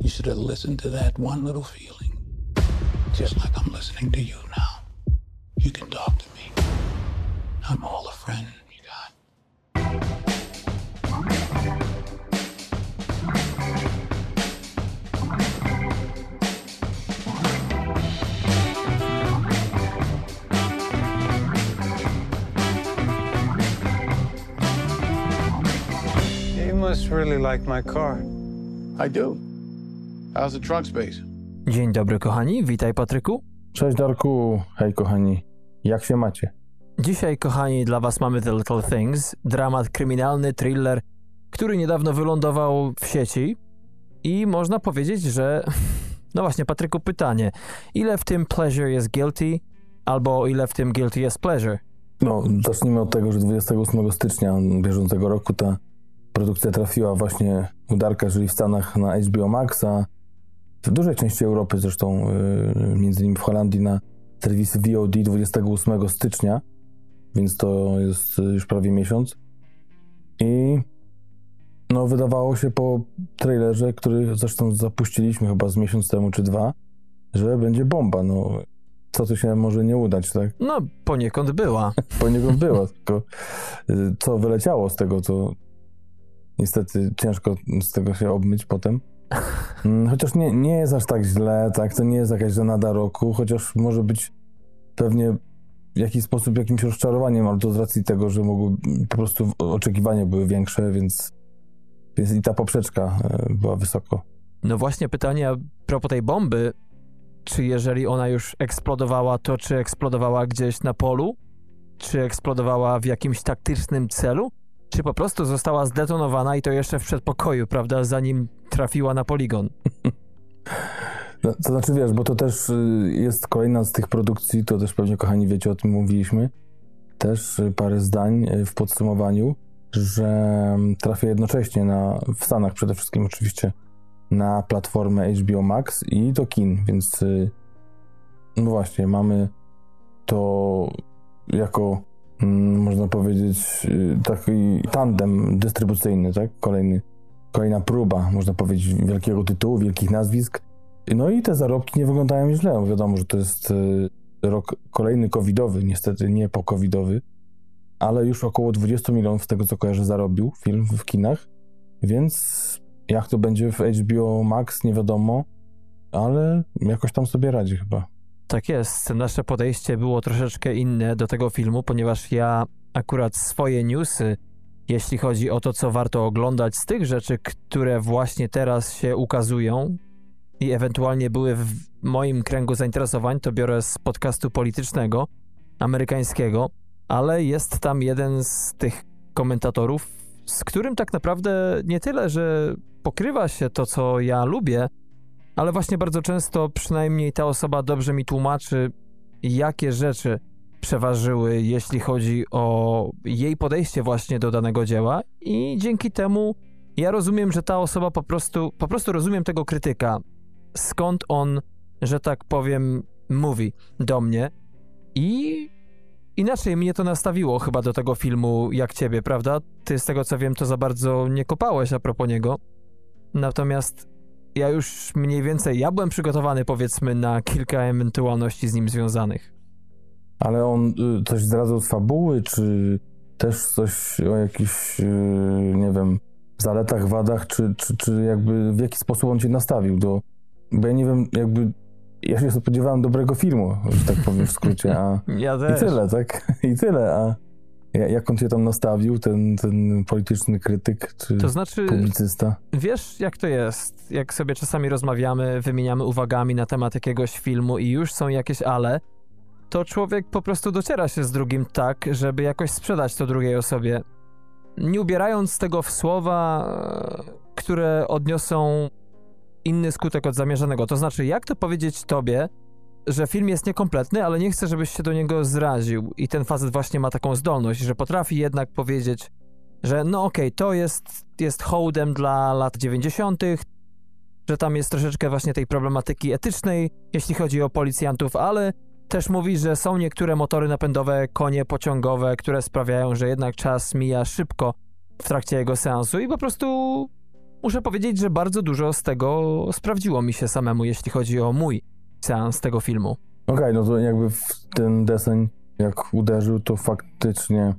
You should have listened to that one little feeling. Just like I'm listening to you now. You can talk to me. I'm all a friend you got. You must really like my car. I do. How's the trunk space? Dzień dobry, kochani, witaj Patryku. Cześć Darku, hej kochani, jak się macie? Dzisiaj, kochani, dla Was mamy The Little Things, dramat kryminalny, thriller, który niedawno wylądował w sieci i można powiedzieć, że... No właśnie, Patryku, pytanie. Ile w tym pleasure jest guilty, albo ile w tym guilty jest pleasure? No, zacznijmy od tego, że 28 stycznia bieżącego roku ta produkcja trafiła właśnie u Darka, czyli w Stanach na HBO Max, a w dużej części Europy zresztą, yy, między innymi w Holandii na serwisy VOD 28 stycznia, więc to jest już prawie miesiąc. I no, wydawało się po trailerze, który zresztą zapuściliśmy chyba z miesiąc temu czy dwa, że będzie bomba. No, co tu się może nie udać, tak? No, poniekąd była. Poniekąd była, tylko y, co wyleciało z tego, to niestety ciężko z tego się obmyć potem. Mm, Chociaż nie, nie jest aż tak źle, tak? To nie jest jakaś żenada roku, chociaż może być pewnie w jakiś sposób jakimś rozczarowaniem, ale to z racji tego, że mogły po prostu oczekiwania były większe, więc, więc i ta poprzeczka e, była wysoko. No właśnie pytanie a propos tej bomby, czy jeżeli ona już eksplodowała, to czy eksplodowała gdzieś na polu? Czy eksplodowała w jakimś taktycznym celu? Czy po prostu została zdetonowana i to jeszcze w przedpokoju, prawda, zanim trafiła na poligon? No, to znaczy, wiesz, bo to też y, jest kolejna z tych produkcji, to też pewnie, kochani, wiecie, o tym mówiliśmy, też y, parę zdań y, w podsumowaniu, że mm, trafia jednocześnie na, w Stanach przede wszystkim oczywiście, na platformę HBO Max i do kin, więc no właśnie, mamy to jako, można powiedzieć, y, taki tandem dystrybucyjny, tak? Kolejny, kolejna próba, można powiedzieć, wielkiego tytułu, wielkich nazwisk, no i te zarobki nie wyglądają źle. Wiadomo, że to jest y, rok kolejny covidowy, niestety nie po-covidowy, ale już około 20 milionów z tego, co kojarzę, zarobił film w kinach, więc jak to będzie w HBO Max, nie wiadomo, ale jakoś tam sobie radzi chyba. Tak jest. Nasze podejście było troszeczkę inne do tego filmu, ponieważ ja akurat swoje newsy, jeśli chodzi o to, co warto oglądać z tych rzeczy, które właśnie teraz się ukazują i ewentualnie były w moim kręgu zainteresowań, to biorę z podcastu politycznego, amerykańskiego, ale jest tam jeden z tych komentatorów, z którym tak naprawdę nie tyle, że pokrywa się to, co ja lubię, ale właśnie bardzo często przynajmniej ta osoba dobrze mi tłumaczy, jakie rzeczy przeważyły, jeśli chodzi o jej podejście właśnie do danego dzieła. I dzięki temu ja rozumiem, że ta osoba po prostu, po prostu rozumiem tego krytyka, skąd on, że tak powiem, mówi do mnie? I inaczej mnie to nastawiło chyba do tego filmu jak ciebie, prawda? Ty z tego co wiem to za bardzo nie kopałeś a propos niego, natomiast ja już mniej więcej, ja byłem przygotowany powiedzmy na kilka ewentualności z nim związanych. Ale on y, coś zdradzał z fabuły, czy też coś o jakichś, y, nie wiem, zaletach, wadach, czy, czy, czy jakby w jaki sposób on cię nastawił do... Bo ja nie wiem, jakby ja się spodziewałem dobrego filmu, że tak powiem w skrócie, a Ja i tyle, tak? I tyle, a jak on cię tam nastawił, ten, ten polityczny krytyk, czy To znaczy, publicysta? wiesz jak to jest, jak sobie czasami rozmawiamy, wymieniamy uwagami na temat jakiegoś filmu i już są jakieś ale, to człowiek po prostu dociera się z drugim tak, żeby jakoś sprzedać to drugiej osobie. Nie ubierając tego w słowa, które odniosą inny skutek od zamierzonego. To znaczy, jak to powiedzieć tobie, że film jest niekompletny, ale nie chcę, żebyś się do niego zraził. I ten facet właśnie ma taką zdolność, że potrafi jednak powiedzieć, że no okej, to jest, jest hołdem dla lat 90., że tam jest troszeczkę właśnie tej problematyki etycznej, jeśli chodzi o policjantów, ale też mówi, że są niektóre motory napędowe, konie pociągowe, które sprawiają, że jednak czas mija szybko w trakcie jego seansu i po prostu muszę powiedzieć, że bardzo dużo z tego sprawdziło mi się samemu, jeśli chodzi o mój seans tego filmu. Okej, okay, no to jakby w ten deseń jak uderzył, to faktycznie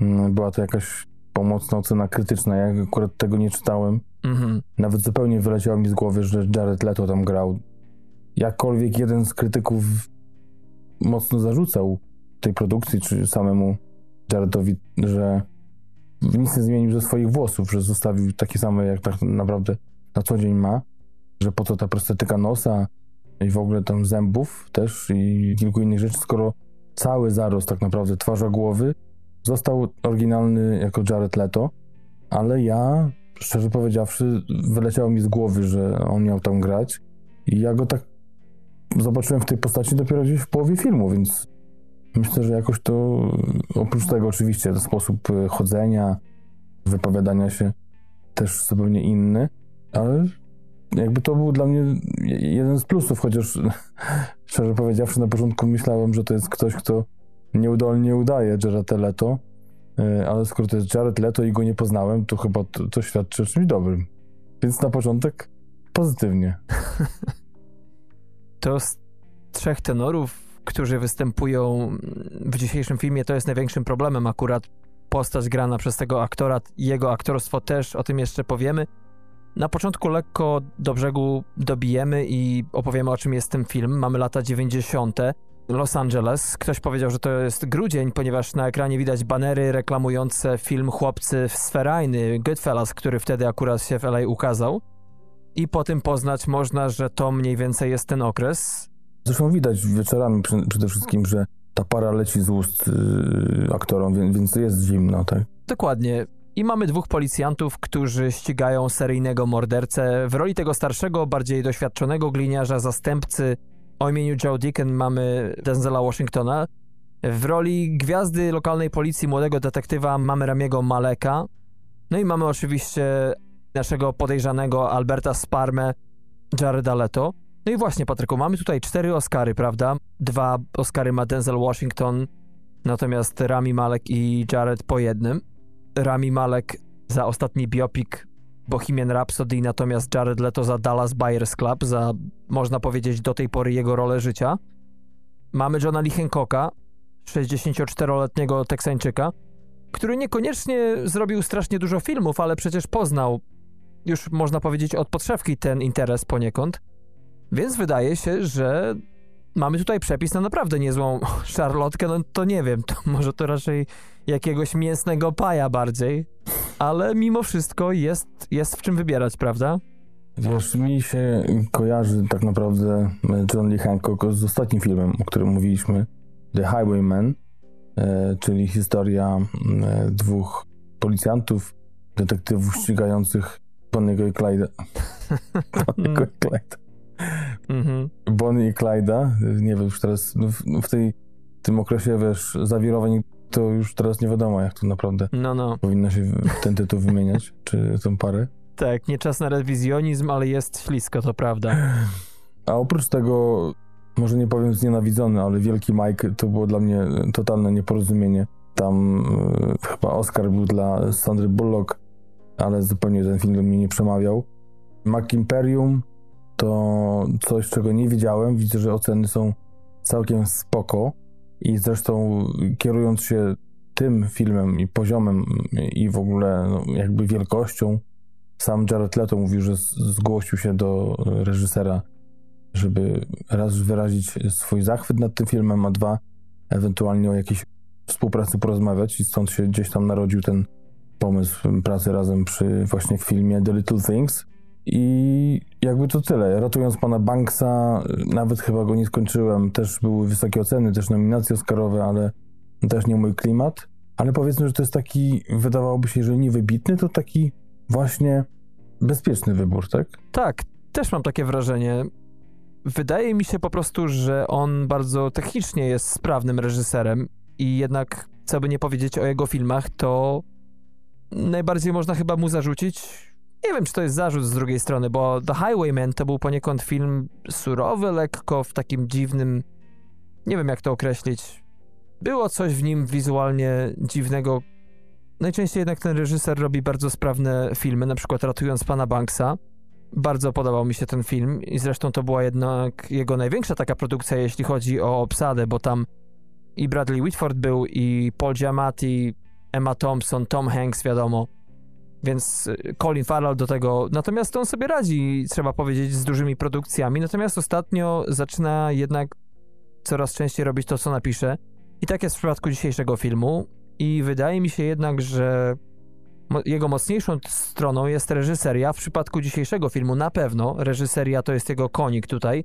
mm, była to jakaś pomocna ocena krytyczna. Ja akurat tego nie czytałem. Mhm. Nawet zupełnie wyleciało mi z głowy, że Jared Leto tam grał. Jakkolwiek jeden z krytyków mocno zarzucał tej produkcji, czy samemu Jaredowi, że nic nie zmienił ze swoich włosów, że zostawił takie same, jak tak naprawdę na co dzień ma, że po co ta prostetyka nosa i w ogóle tam zębów też i kilku innych rzeczy, skoro cały zarost tak naprawdę twarza głowy został oryginalny jako Jared Leto, ale ja, szczerze powiedziawszy, wyleciało mi z głowy, że on miał tam grać i ja go tak zobaczyłem w tej postaci dopiero gdzieś w połowie filmu, więc myślę, że jakoś to, oprócz tego oczywiście, to sposób e, chodzenia, wypowiadania się też zupełnie inny, ale jakby to był dla mnie jeden z plusów, chociaż szczerze powiedziawszy na początku myślałem, że to jest ktoś, kto nieudolnie udaje Jared Leto, e, ale skoro to jest Jared Leto i go nie poznałem, to chyba to, to świadczy o czymś dobrym. Więc na początek pozytywnie. To z trzech tenorów, którzy występują w dzisiejszym filmie, to jest największym problemem akurat postać grana przez tego aktora, jego aktorstwo też, o tym jeszcze powiemy. Na początku lekko do brzegu dobijemy i opowiemy o czym jest ten film. Mamy lata 90. Los Angeles. Ktoś powiedział, że to jest grudzień, ponieważ na ekranie widać banery reklamujące film Chłopcy sferajny Goodfellas, który wtedy akurat się w LA ukazał. I po tym poznać można, że to mniej więcej jest ten okres. Zresztą widać wieczorami przede wszystkim, że ta para leci z ust yy, aktorom, więc, więc jest zimno, tak? Dokładnie. I mamy dwóch policjantów, którzy ścigają seryjnego mordercę. W roli tego starszego, bardziej doświadczonego gliniarza, zastępcy o imieniu Joe Deacon mamy Denzela Washingtona. W roli gwiazdy lokalnej policji młodego detektywa mamy Ramiego Maleka. No i mamy oczywiście naszego podejrzanego Alberta Sparmę, Jareda Leto. No i właśnie, Patryku, mamy tutaj cztery Oscary, prawda? Dwa Oscary ma Denzel Washington, natomiast Rami Malek i Jared po jednym. Rami Malek za ostatni biopik Bohemian Rhapsody, natomiast Jared Leto za Dallas Buyers Club, za można powiedzieć do tej pory jego rolę życia. Mamy Johna Lee Hancocka, 64-letniego Teksańczyka, który niekoniecznie zrobił strasznie dużo filmów, ale przecież poznał już można powiedzieć od podszewki ten interes poniekąd. Więc wydaje się, że mamy tutaj przepis na naprawdę niezłą szarlotkę, no to nie wiem, to może to raczej jakiegoś mięsnego paja bardziej, ale mimo wszystko jest, jest w czym wybierać, prawda? Wiesz, mi się kojarzy tak naprawdę John Lee Hancock z ostatnim filmem, o którym mówiliśmy, The Highwayman, e, czyli historia e, dwóch policjantów, detektywów ścigających Bonniego i Clyde'a. Bonniego i Clyde'a. Mhm. Bonnie i Clyde'a, nie wiem, już teraz no w, no w tej, tym okresie, wiesz, zawirowań to już teraz nie wiadomo, jak to naprawdę no, no. powinno się ten tytuł wymieniać, czy tą parę. Tak, nie czas na rewizjonizm, ale jest ślisko, to prawda. A oprócz tego, może nie powiem znienawidzony, ale Wielki Mike to było dla mnie totalne nieporozumienie. Tam y, chyba Oscar był dla Sandry Bullock, ale zupełnie ten film do mnie nie przemawiał. Mac Imperium to coś, czego nie widziałem. Widzę, że oceny są całkiem spoko i zresztą kierując się tym filmem i poziomem i w ogóle no, jakby wielkością, sam Jared Leto mówił, że zgłosił się do reżysera, żeby raz wyrazić swój zachwyt nad tym filmem, a dwa ewentualnie o jakiejś współpracy porozmawiać i stąd się gdzieś tam narodził ten pomysł pracy razem przy właśnie filmie The Little Things. I jakby to tyle. Ratując pana Banksa, nawet chyba go nie skończyłem. Też były wysokie oceny, też nominacje Oscarowe, ale też nie mój klimat. Ale powiedzmy, że to jest taki, wydawałoby się, że nie wybitny, to taki właśnie bezpieczny wybór, tak? Tak, też mam takie wrażenie. Wydaje mi się po prostu, że on bardzo technicznie jest sprawnym reżyserem i jednak, co by nie powiedzieć o jego filmach, to najbardziej można chyba mu zarzucić nie wiem, czy to jest zarzut z drugiej strony, bo The Highwayman to był poniekąd film surowy, lekko w takim dziwnym. Nie wiem, jak to określić. Było coś w nim wizualnie dziwnego, najczęściej jednak ten reżyser robi bardzo sprawne filmy, na przykład Ratując Pana Banksa. Bardzo podobał mi się ten film i zresztą to była jednak jego największa taka produkcja, jeśli chodzi o obsadę, bo tam i Bradley Whitford był, i Paul Giamatti, Emma Thompson, Tom Hanks, wiadomo. Więc y, Colin Farrell do tego. Natomiast on sobie radzi, trzeba powiedzieć, z dużymi produkcjami. Natomiast ostatnio zaczyna jednak coraz częściej robić to, co napisze. I tak jest w przypadku dzisiejszego filmu. I wydaje mi się jednak, że jego mocniejszą stroną jest reżyseria. W przypadku dzisiejszego filmu na pewno reżyseria to jest jego konik tutaj.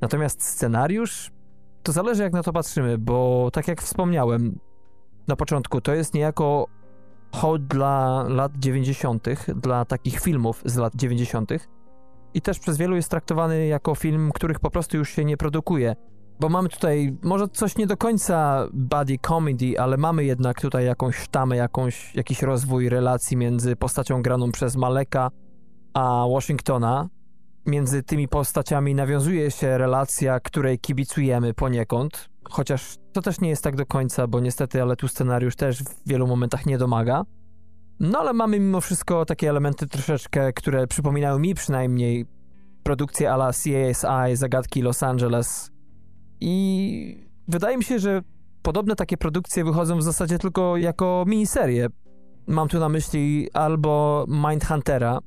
Natomiast scenariusz to zależy jak na to patrzymy, bo tak jak wspomniałem na początku, to jest niejako hołd dla lat 90., dla takich filmów z lat 90. I też przez wielu jest traktowany jako film, których po prostu już się nie produkuje. Bo mamy tutaj może coś nie do końca buddy comedy, ale mamy jednak tutaj jakąś sztamę, jakąś, jakiś rozwój relacji między postacią graną przez Maleka a Washingtona. Między tymi postaciami nawiązuje się relacja, której kibicujemy poniekąd, chociaż to też nie jest tak do końca, bo niestety, ale tu scenariusz też w wielu momentach nie domaga. No ale mamy mimo wszystko takie elementy troszeczkę, które przypominają mi przynajmniej produkcję ala CSI, Zagadki Los Angeles. I wydaje mi się, że podobne takie produkcje wychodzą w zasadzie tylko jako miniserie. Mam tu na myśli albo Mindhuntera,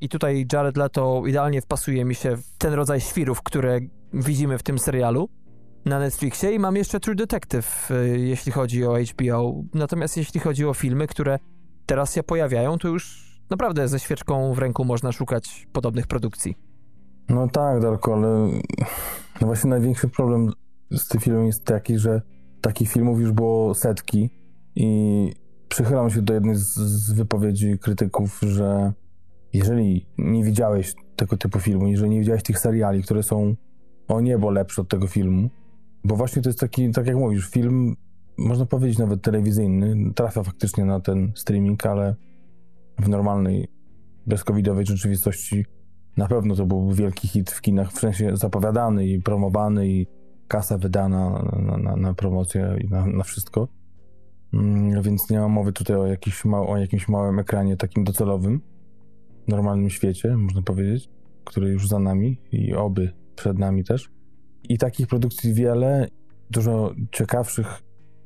i tutaj Jared Leto idealnie wpasuje mi się w ten rodzaj świrów, które widzimy w tym serialu na Netflixie i mam jeszcze True Detective, y, jeśli chodzi o HBO. Natomiast jeśli chodzi o filmy, które teraz się pojawiają, to już naprawdę ze świeczką w ręku można szukać podobnych produkcji. No tak, Darko, ale no właśnie największy problem z tym filmem jest taki, że takich filmów już było setki i przychylam się do jednej z wypowiedzi krytyków, że jeżeli nie widziałeś tego typu filmu, jeżeli nie widziałeś tych seriali, które są o niebo lepsze od tego filmu, bo właśnie to jest taki, tak jak mówisz, film, można powiedzieć nawet telewizyjny, trafia faktycznie na ten streaming, ale w normalnej, bezcovidowej rzeczywistości na pewno to byłby wielki hit w kinach, w sensie zapowiadany i promowany i kasa wydana na, na, na promocję i na, na wszystko. Mm, więc nie ma mowy tutaj o, jakiś ma, o jakimś małym ekranie takim docelowym normalnym świecie, można powiedzieć, który już za nami i oby przed nami też. I takich produkcji wiele, dużo ciekawszych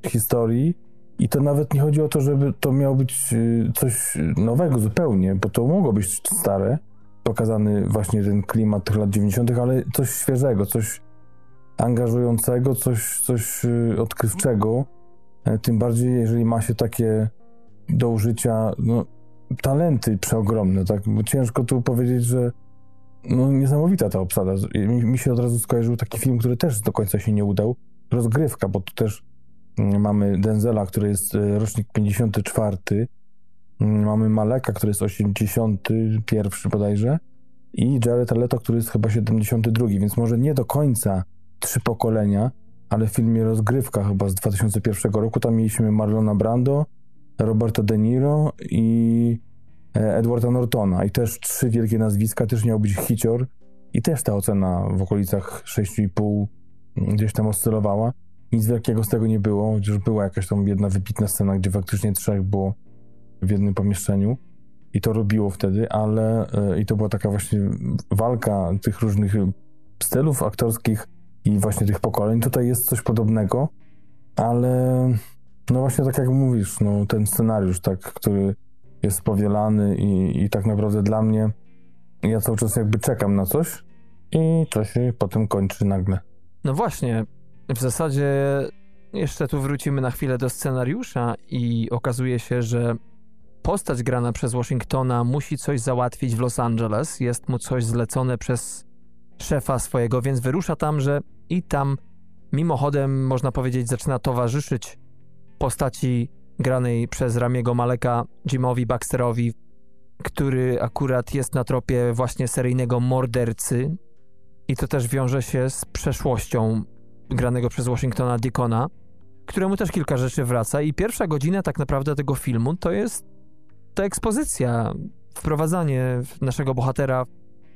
historii. I to nawet nie chodzi o to, żeby to miało być y, coś nowego zupełnie, bo to mogło być stare, pokazany właśnie ten klimat tych lat 90., ale coś świeżego, coś angażującego, coś, coś y, odkrywczego. E, tym bardziej, jeżeli ma się takie do użycia, no, talenty przeogromne, tak? Bo ciężko tu powiedzieć, że no niesamowita ta obsada. Mi, mi, się od razu skojarzył taki film, który też do końca się nie udał. Rozgrywka, bo tu też mm, mamy Denzela, który jest e, rocznik 54, mm, mamy Maleka, który jest 81 bodajże i Jared Leto, który jest chyba 72, więc może nie do końca trzy pokolenia, ale w filmie Rozgrywka chyba z 2001 roku tam mieliśmy Marlona Brando, Roberta De Niro i Edwarda Nortona. I też trzy wielkie nazwiska, też miał być hicior i też ta ocena w okolicach 6,5 gdzieś tam oscylowała. Nic wielkiego z tego nie było, chociaż była jakaś tam jedna wybitna scena, gdzie faktycznie trzech było w jednym pomieszczeniu i to robiło wtedy, ale e, i to była taka właśnie walka tych różnych stylów aktorskich i właśnie tych pokoleń. Tutaj jest coś podobnego, ale no właśnie tak jak mówisz, no ten scenariusz, tak, który jest powielany i, i tak naprawdę dla mnie ja cały czas jakby czekam na coś i to się potem kończy nagle. No właśnie, w zasadzie jeszcze tu wrócimy na chwilę do scenariusza i okazuje się, że postać grana przez Washingtona musi coś załatwić w Los Angeles, jest mu coś zlecone przez szefa swojego, więc wyrusza tam, że i tam mimochodem, można powiedzieć, zaczyna towarzyszyć postaci granej przez Ramiego Maleka Jimowi Baxterowi, który akurat jest na tropie właśnie seryjnego mordercy. I to też wiąże się z przeszłością granego przez Washingtona Deacona, któremu też kilka rzeczy wraca. I pierwsza godzina tak naprawdę tego filmu to jest ta ekspozycja, wprowadzanie naszego bohatera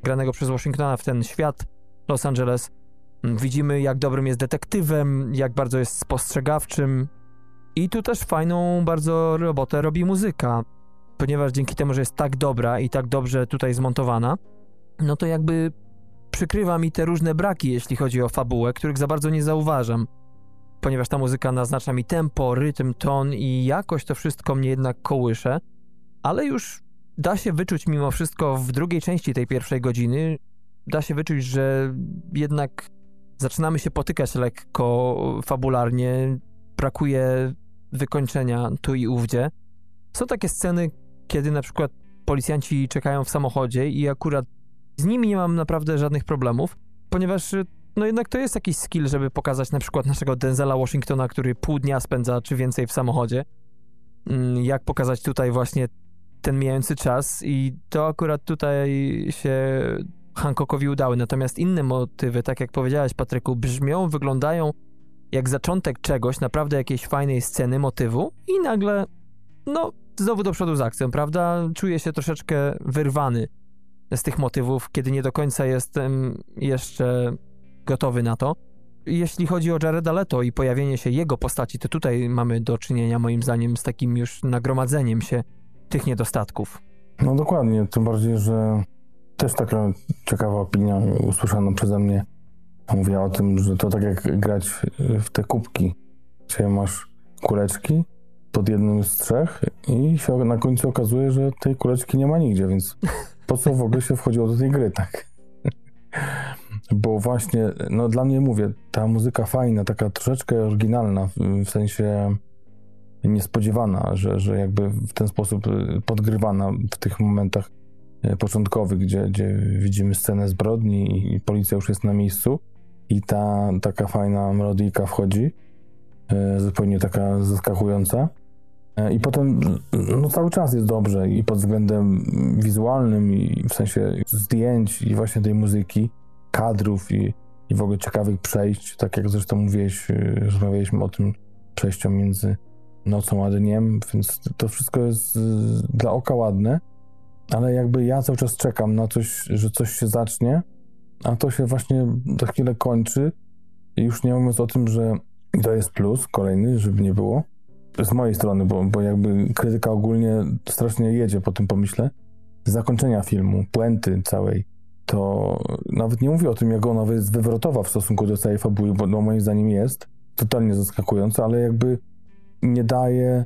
granego przez Washingtona w ten świat Los Angeles. Widzimy jak dobrym jest detektywem, jak bardzo jest spostrzegawczym, I tu też fajną bardzo robotę robi muzyka, ponieważ dzięki temu, że jest tak dobra i tak dobrze tutaj zmontowana, no to jakby przykrywa mi te różne braki, jeśli chodzi o fabułę, których za bardzo nie zauważam. Ponieważ ta muzyka naznacza mi tempo, rytm, ton i jakoś to wszystko mnie jednak kołysze, ale już da się wyczuć mimo wszystko w drugiej części tej pierwszej godziny, da się wyczuć, że jednak zaczynamy się potykać lekko fabularnie, brakuje wykończenia tu i ówdzie. Są takie sceny, kiedy na przykład policjanci czekają w samochodzie i akurat z nimi nie mam naprawdę żadnych problemów, ponieważ no jednak to jest jakiś skill, żeby pokazać na przykład naszego Denzela Washingtona, który pół dnia spędza czy więcej w samochodzie. Mm, jak pokazać tutaj właśnie ten mijający czas i to akurat tutaj się Hancockowi udały. Natomiast inne motywy, tak jak powiedziałeś Patryku, brzmią, wyglądają jak zaczątek czegoś, naprawdę jakiejś fajnej sceny, motywu i nagle, no, znowu do przodu z akcją, prawda? Czuję się troszeczkę wyrwany z tych motywów, kiedy nie do końca jestem jeszcze gotowy na to. Jeśli chodzi o Jareda Leto i pojawienie się jego postaci, to tutaj mamy do czynienia moim zdaniem z takim już nagromadzeniem się tych niedostatków. No dokładnie, tym bardziej, że też taka ciekawa opinia usłyszana przeze mnie mówiła o tym, że to tak jak grać w te kubki, gdzie masz kuleczki pod jednym z trzech i się na końcu okazuje, że tej kuleczki nie ma nigdzie, więc po co w ogóle się wchodziło do tej gry, tak? Bo właśnie, no dla mnie mówię, ta muzyka fajna, taka troszeczkę oryginalna, w sensie niespodziewana, że, że jakby w ten sposób podgrywana w tych momentach e, początkowych, gdzie, gdzie widzimy scenę zbrodni i policja już jest na miejscu i ta taka fajna melodyjka wchodzi, e, zupełnie taka zaskakująca. E, I potem no, cały czas jest dobrze i pod względem wizualnym, i w sensie zdjęć, i właśnie tej muzyki, kadrów, i, i w ogóle ciekawych przejść. Tak jak zresztą mówiłeś, rozmawialiśmy o tym przejściu między nocą a dniem, więc to wszystko jest dla oka ładne, ale jakby ja cały czas czekam na coś, że coś się zacznie, a to się właśnie za chwilę kończy. I już nie mówiąc o tym, że to jest plus kolejny, żeby nie było. Z mojej strony, bo, bo jakby krytyka ogólnie strasznie jedzie po tym pomyśle. Zakończenia filmu, puenty całej, to nawet nie mówię o tym, jak ona jest wywrotowa w stosunku do całej fabuły, bo no, moim zdaniem jest totalnie zaskakująca, ale jakby nie daje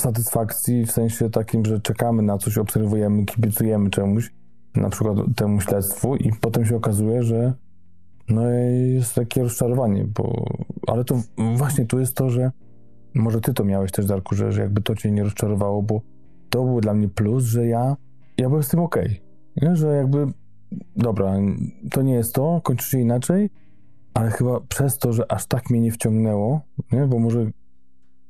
satysfakcji w sensie takim, że czekamy na coś, obserwujemy, kibicujemy czemuś, na przykład temu śledztwu i potem się okazuje, że no jest takie rozczarowanie, bo ale to właśnie tu jest to, że może ty to miałeś też, Darku, że, że jakby to cię nie rozczarowało, bo to był dla mnie plus, że ja, ja byłem z tym okej, okay, że jakby dobra, to nie jest to, kończy się inaczej, ale chyba przez to, że aż tak mnie nie wciągnęło, nie? bo może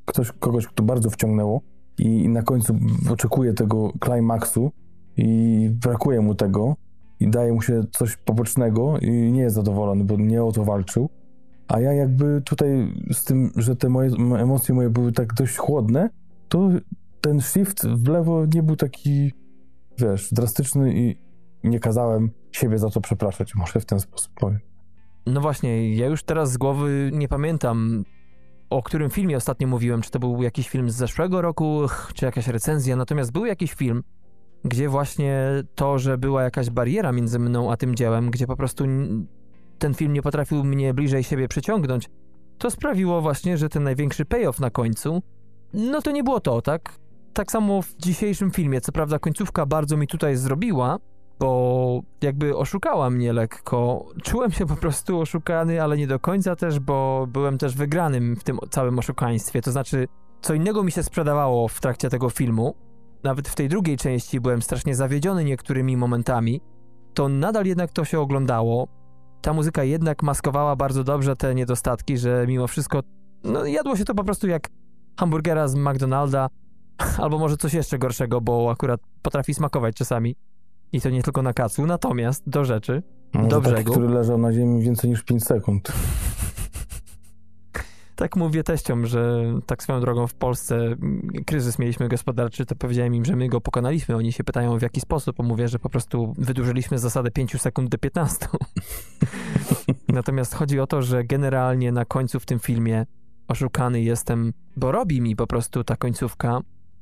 ktoś, kogoś, kto bardzo wciągnęło i na końcu oczekuje tego klimaksu, i brakuje mu tego i daje mu się coś pobocznego i nie jest zadowolony, bo nie o to walczył. A ja jakby tutaj z tym, że te moje emocje moje były tak dość chłodne, to ten shift w lewo nie był taki, wiesz, drastyczny i nie kazałem siebie za to przepraszać. Może w ten sposób powiem. No właśnie, ja już teraz z głowy nie pamiętam, o którym filmie ostatnio mówiłem, czy to był jakiś film z zeszłego roku, czy jakaś recenzja, natomiast był jakiś film, gdzie właśnie to, że była jakaś bariera między mną a tym dziełem, gdzie po prostu ten film nie potrafił mnie bliżej siebie przyciągnąć, to sprawiło właśnie, że ten największy payoff na końcu, no to nie było to, tak? Tak samo w dzisiejszym filmie, co prawda końcówka bardzo mi tutaj zrobiła, bo jakby oszukała mnie lekko. Czułem się po prostu oszukany, ale nie do końca też, bo byłem też wygranym w tym całym oszukaństwie. To znaczy, co innego mi się sprzedawało w trakcie tego filmu, nawet w tej drugiej części byłem strasznie zawiedziony niektórymi momentami, to nadal jednak to się oglądało. Ta muzyka jednak maskowała bardzo dobrze te niedostatki, że mimo wszystko no, jadło się to po prostu jak hamburgera z McDonalda, albo może coś jeszcze gorszego, bo akurat potrafi smakować czasami. I to nie tylko na kacu. Natomiast do rzeczy, Może do taki, brzegu. który leżał na ziemi więcej niż 5 sekund. tak mówię teściom, że tak swoją drogą w Polsce mm, kryzys mieliśmy gospodarczy, to powiedziałem im, że my go pokonaliśmy. Oni się pytają w jaki sposób. Mówię, że po prostu wydłużyliśmy zasadę 5 sekund do 15. Natomiast chodzi o to, że generalnie na końcu w tym filmie oszukany jestem, bo robi mi po prostu ta końcówka.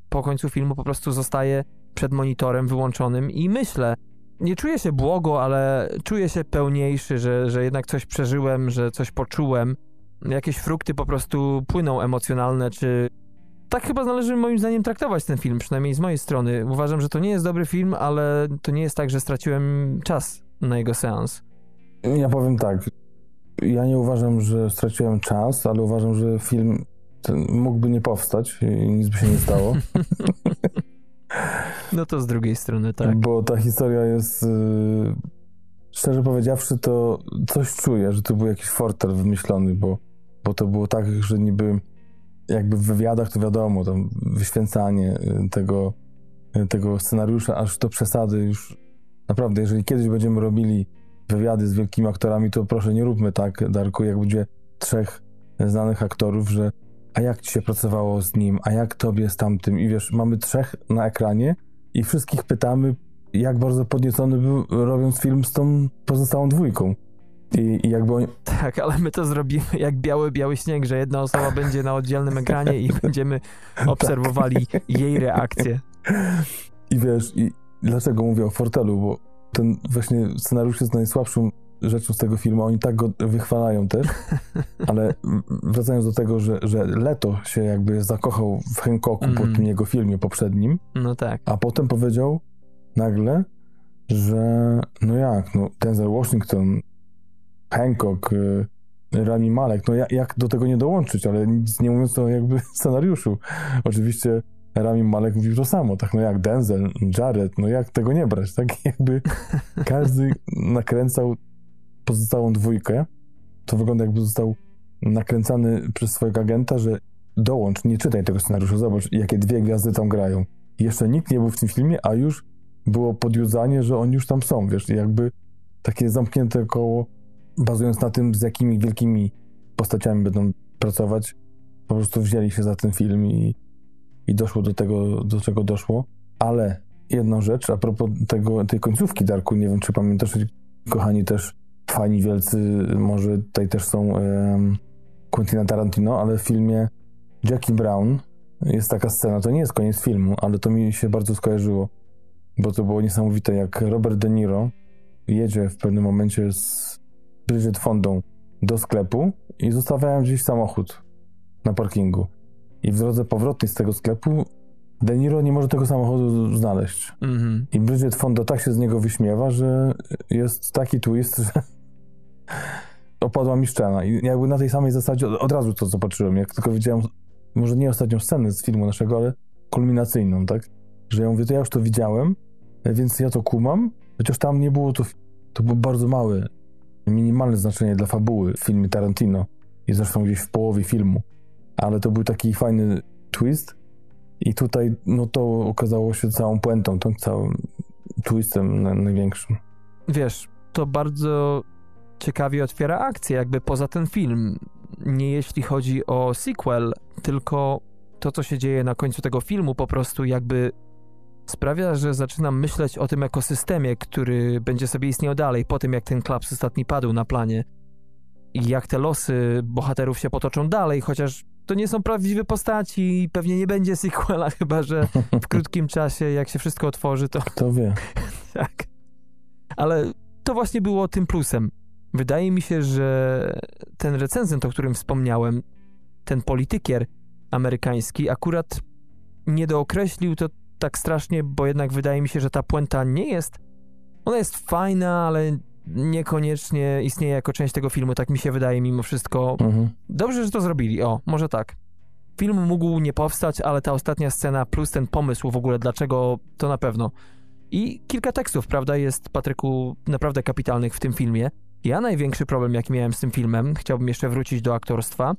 Po końcu filmu po prostu zostaję przed monitorem wyłączonym i myślę, nie czuję się błogo, ale czuję się pełniejszy, że, że jednak coś przeżyłem, że coś poczułem. Jakieś frukty po prostu płyną emocjonalne, czy tak chyba należy moim zdaniem traktować ten film, przynajmniej z mojej strony. Uważam, że to nie jest dobry film, ale to nie jest tak, że straciłem czas na jego seans. Ja powiem tak. Ja nie uważam, że straciłem czas, ale uważam, że film mógłby nie powstać i nic by się nie stało. No to z drugiej strony, tak. Bo ta historia jest. Yy, szczerze powiedziawszy, to coś czuję, że to był jakiś fortel wymyślony, bo, bo to było tak, że niby jakby w wywiadach to wiadomo, tam wyświęcanie y, tego, y, tego scenariusza aż do przesady już naprawdę, jeżeli kiedyś będziemy robili wywiady z wielkimi aktorami, to proszę nie róbmy tak, Darku, jak będzie trzech znanych aktorów, że a jak ci się pracowało z nim, a jak tobie z tamtym i wiesz, mamy trzech na ekranie i wszystkich pytamy, jak bardzo podniecony był robiąc film z tą pozostałą dwójką. I, I, jakby oni... Tak, ale my to zrobimy jak biały, biały śnieg, że jedna osoba będzie na oddzielnym ekranie i będziemy obserwowali tak. jej reakcję. I wiesz, i dlaczego mówię o Fortelu, bo ten właśnie scenariusz jest najsłabszą rzeczą z tego filmu, oni tak go wychwalają też, ale wracając do tego, że, że Leto się jakby zakochał w Hancocku mm. po tym jego filmie poprzednim, no tak. a potem powiedział nagle, że no jak, no Denzel Washington, Hancock, y, Rami Malek, no jak, jak do tego nie dołączyć, ale nic nie mówiąc o jakby scenariuszu. Oczywiście Rami Malek mówił to samo, tak no jak Denzel, Jared, no jak tego nie brać, tak jakby każdy nakręcał pozostałą dwójkę, to wygląda jakby został nakręcany przez swojego agenta, że dołącz, nie czytaj tego scenariusza, zobacz, jakie dwie gwiazdy tam grają. Jeszcze nikt nie był w tym filmie, a już było podjudzanie, że oni już tam są, wiesz, jakby takie zamknięte koło, bazując na tym, z jakimi wielkimi postaciami będą pracować, po prostu wzięli się za ten film i, i doszło do tego, do czego doszło. Ale jedną rzecz, a propos tego, tej końcówki Darku, nie wiem, czy pamiętasz, kochani też fani wielcy, może tutaj też są Quentina Tarantino, ale w filmie Jackie Brown jest taka scena, to nie jest koniec filmu, ale to mi się bardzo skojarzyło, bo to było niesamowite, jak Robert De Niro jedzie w pewnym momencie z Bridget Fondą do sklepu i zostawiają gdzieś samochód na parkingu. I w drodze powrotnej z tego sklepu De Niro nie może tego samochodu znaleźć. Mm -hmm. I Bridget Fonda tak się z niego wyśmiewa, że jest taki twist, że opadła mi szczena. I jakby na tej samej zasadzie od, od razu to zobaczyłem, jak tylko widziałem, może nie ostatnią scenę z filmu naszego, ale kulminacyjną, tak? Że ja mówię, to ja już to widziałem, więc ja to kumam, chociaż tam nie było to, to było bardzo małe, minimalne znaczenie dla fabuły w filmie Tarantino i zresztą gdzieś w połowie filmu, ale to był taki fajny twist i tutaj no to okazało się całą puentą, tą całym twistem największym. Wiesz, to bardzo ciekawie otwiera akcję, jakby poza ten film. Nie jeśli chodzi o sequel, tylko to, co się dzieje na końcu tego filmu, po prostu jakby sprawia, że zaczynam myśleć o tym ekosystemie, który będzie sobie istniał dalej po tym, jak ten klaps ostatni padł na planie. I jak te losy bohaterów się potoczą dalej, chociaż to nie są prawdziwe postaci i pewnie nie będzie sequela, chyba że w krótkim czasie, jak się wszystko otworzy, to... Kto wie. tak. Ale to właśnie było tym plusem. Wydaje mi się, że ten recenzent, o którym wspomniałem, ten politykier amerykański, akurat nie dookreślił to tak strasznie, bo jednak wydaje mi się, że ta puenta nie jest. Ona jest fajna, ale niekoniecznie istnieje jako część tego filmu, tak mi się wydaje mimo wszystko. Mhm. Dobrze, że to zrobili. O, może tak. Film mógł nie powstać, ale ta ostatnia scena plus ten pomysł w ogóle, dlaczego to na pewno. I kilka tekstów, prawda, jest Patryku naprawdę kapitalnych w tym filmie. Ja największy problem, jaki miałem z tym filmem, chciałbym jeszcze wrócić do aktorstwa,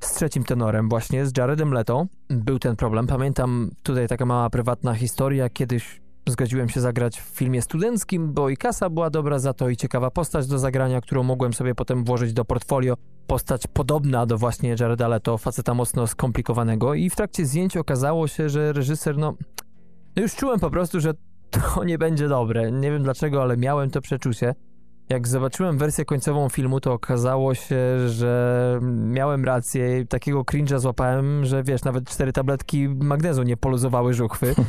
z trzecim tenorem właśnie, z Jaredem Leto, był ten problem. Pamiętam tutaj taka mała prywatna historia, kiedyś zgodziłem się zagrać w filmie studenckim, bo i kasa była dobra za to i ciekawa postać do zagrania, którą mogłem sobie potem włożyć do portfolio. Postać podobna do właśnie Jareda Leto, faceta mocno skomplikowanego i w trakcie zdjęć okazało się, że reżyser, no, no już czułem po prostu, że to nie będzie dobre. Nie wiem dlaczego, ale miałem to przeczucie. Jak zobaczyłem wersję końcową filmu, to okazało się, że miałem rację. Takiego cringe'a złapałem, że wiesz, nawet cztery tabletki magnezu nie poluzowały żuchwy.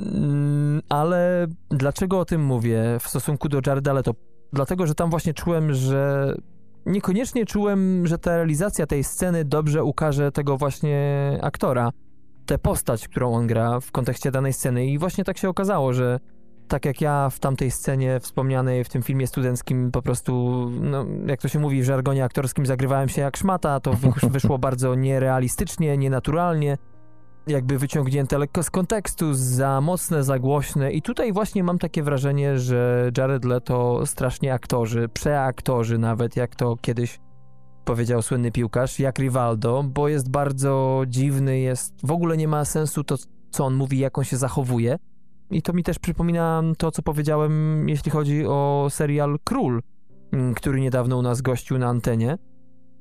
Mm, Ale dlaczego o tym mówię w stosunku do Jareda Leto? Dlatego, że tam właśnie czułem, że niekoniecznie czułem, że ta realizacja tej sceny dobrze ukaże tego właśnie aktora, tę postać, którą on gra w kontekście danej sceny. I właśnie tak się okazało, że tak jak ja w tamtej scenie wspomnianej w tym filmie studenckim po prostu, no, jak to się mówi w żargonie aktorskim, zagrywałem się jak szmata, to wy- wyszło bardzo nierealistycznie, nienaturalnie, jakby wyciągnięte lekko z kontekstu, za mocne, za głośne i tutaj właśnie mam takie wrażenie, że Jared Leto strasznie aktorzy, przeaktorzy nawet, jak to kiedyś powiedział słynny piłkarz, jak Rivaldo, bo jest bardzo dziwny, jest, w ogóle nie ma sensu to, co on mówi, jak on się zachowuje. I to mi też przypomina to, co powiedziałem, jeśli chodzi o serial Król, mm, który niedawno u nas gościł na antenie,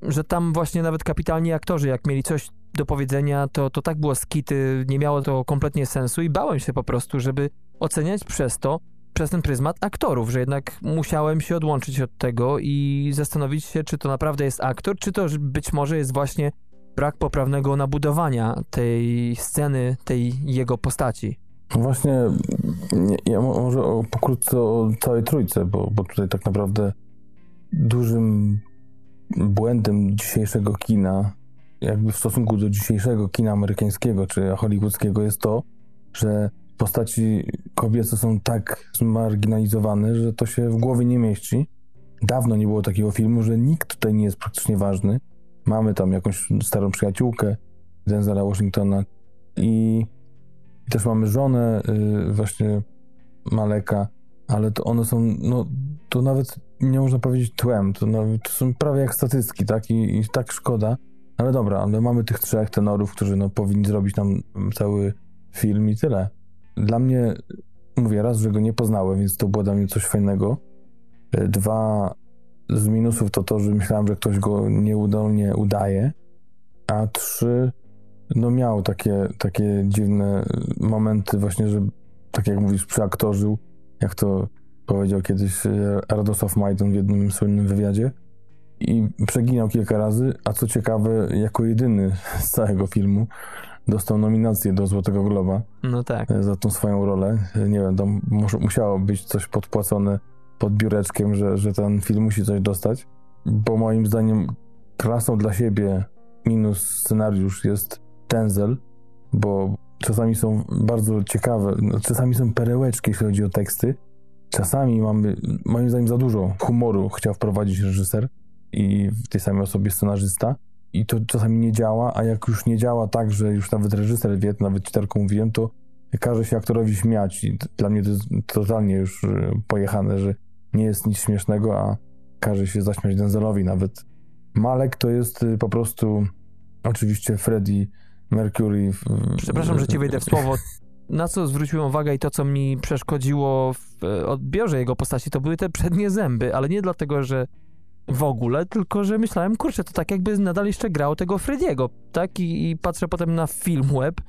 że tam właśnie nawet kapitalni aktorzy, jak mieli coś do powiedzenia, to, to tak było skity, nie miało to kompletnie sensu i bałem się po prostu, żeby oceniać przez to, przez ten pryzmat aktorów, że jednak musiałem się odłączyć od tego i zastanowić się, czy to naprawdę jest aktor, czy to być może jest właśnie brak poprawnego nabudowania tej sceny, tej jego postaci. Właśnie, nie, ja mo- może pokrótce o całej trójce, bo, bo tutaj tak naprawdę dużym błędem dzisiejszego kina, jakby w stosunku do dzisiejszego kina amerykańskiego czy hollywoodzkiego jest to, że postaci kobiece są tak zmarginalizowane, że to się w głowie nie mieści. Dawno nie było takiego filmu, że nikt tutaj nie jest praktycznie ważny. Mamy tam jakąś starą przyjaciółkę Denzela Washingtona i też mamy żonę y, właśnie Maleka, ale to one są, no to nawet nie można powiedzieć tłem, to, nawet, to są prawie jak statystyki, tak? I, I tak szkoda. Ale dobra, ale mamy tych trzech tenorów, którzy no, powinni zrobić nam cały film i tyle. Dla mnie, mówię raz, że go nie poznałem, więc to było dla mnie coś fajnego. Y, Dwa z minusów to to, że myślałem, że ktoś go nieudolnie udaje, a trzy no miał takie, takie dziwne momenty właśnie, że tak jak mówisz, przeaktorzył, jak to powiedział kiedyś e, Radosław Majdan w jednym słynnym wywiadzie i przeginał kilka razy, a co ciekawe, jako jedyny z całego filmu dostał nominację do Złotego Globa No tak. e, za tą swoją rolę. E, Nie wiem, tam mus- musiało być coś podpłacone pod biureczkiem, że, że ten film musi coś dostać, bo moim zdaniem klasą dla siebie minus scenariusz jest Denzel, bo czasami są bardzo ciekawe, no, czasami są perełeczki, jeśli chodzi o teksty. Czasami mamy, moim zdaniem, za dużo humoru chciał wprowadzić reżyser i w tej samej osobie scenarzysta. I to czasami nie działa, a jak już nie działa tak, że już nawet reżyser wie, nawet czytelką mówiłem, to każe się aktorowi śmiać. I dla mnie to jest totalnie już y, pojechane, że nie jest nic śmiesznego, a każe się zaśmiać Denzelowi nawet. Malek to jest y, po prostu oczywiście Freddie Mercury. w- Przepraszam, że ci wejdę w słowo. Na co zwróciłem uwagę i to, co mi przeszkodziło w e, odbiorze jego postaci, to były te przednie zęby, ale nie dlatego, że w ogóle, tylko że myślałem, kurczę, to tak jakby nadal jeszcze grał tego Frediego, tak? I, i patrzę potem na film web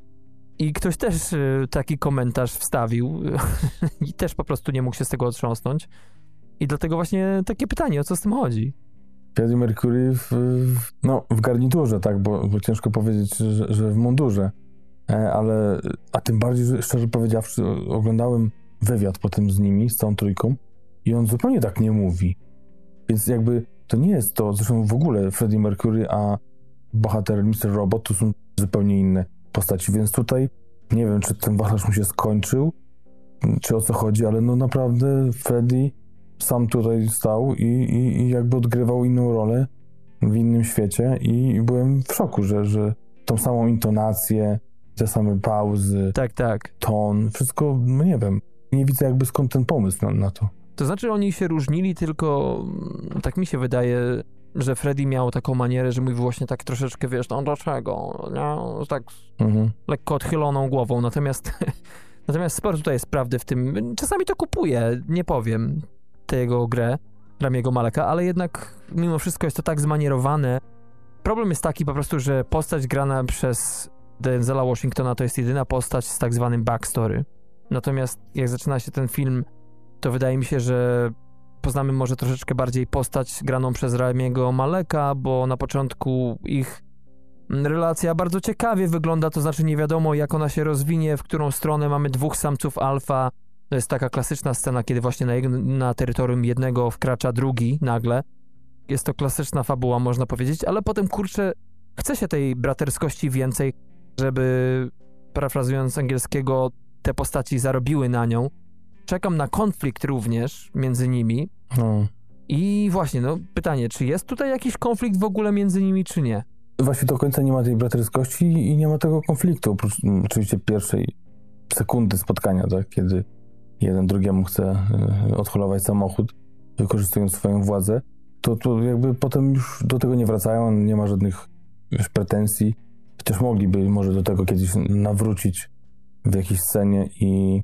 i ktoś też e, taki komentarz wstawił i też po prostu nie mógł się z tego otrząsnąć. I dlatego właśnie takie pytanie, o co z tym chodzi? Freddie Mercury w, no, w garniturze, tak, bo, bo ciężko powiedzieć, że, że w mundurze. E, ale, a tym bardziej, że szczerze powiedziawszy, oglądałem wywiad potem z nimi, z całą trójką i on zupełnie tak nie mówi. Więc jakby to nie jest to, zresztą w ogóle Freddie Mercury, a bohater Mr. Robot to są zupełnie inne postaci, więc tutaj nie wiem, czy ten wachlarz mu się skończył, czy o co chodzi, ale no naprawdę Freddie sam tutaj stał i, i, i jakby odgrywał inną rolę w innym świecie i byłem w szoku, że, że tą samą intonację, te same pauzy, Tak, tak. ton, wszystko, no nie wiem, nie widzę jakby skąd ten pomysł na, na to. To znaczy oni się różnili tylko, mm, tak mi się wydaje, że Freddy miał taką manierę, że mówił właśnie tak troszeczkę, wiesz, no dlaczego, nie? tak Mhm. lekko odchyloną głową, natomiast natomiast sporo tutaj jest prawdy w tym. Czasami to kupuję, nie powiem, tę jego grę, Ramiego Maleka, ale jednak mimo wszystko jest to tak zmanierowane. Problem jest taki po prostu, że postać grana przez Denzela Washingtona to jest jedyna postać z tak zwanym backstory. Natomiast jak zaczyna się ten film, to wydaje mi się, że poznamy może troszeczkę bardziej postać graną przez Ramiego Maleka, bo na początku ich relacja bardzo ciekawie wygląda, to znaczy nie wiadomo jak ona się rozwinie, w którą stronę mamy dwóch samców alfa. To jest taka klasyczna scena, kiedy właśnie na, na terytorium jednego wkracza drugi nagle. Jest to klasyczna fabuła, można powiedzieć, ale potem kurczę, chce się tej braterskości więcej, żeby, parafrazując angielskiego, te postaci zarobiły na nią. Czekam na konflikt również między nimi. No. I właśnie, no pytanie, czy jest tutaj jakiś konflikt w ogóle między nimi, czy nie? Właśnie do końca nie ma tej braterskości i nie ma tego konfliktu, oprócz m, oczywiście pierwszej sekundy spotkania, tak, kiedy jeden drugiemu chce y, odholować samochód, wykorzystując swoją władzę, to, to jakby potem już do tego nie wracają, nie ma żadnych już pretensji, chociaż mogliby może do tego kiedyś nawrócić w jakiejś scenie i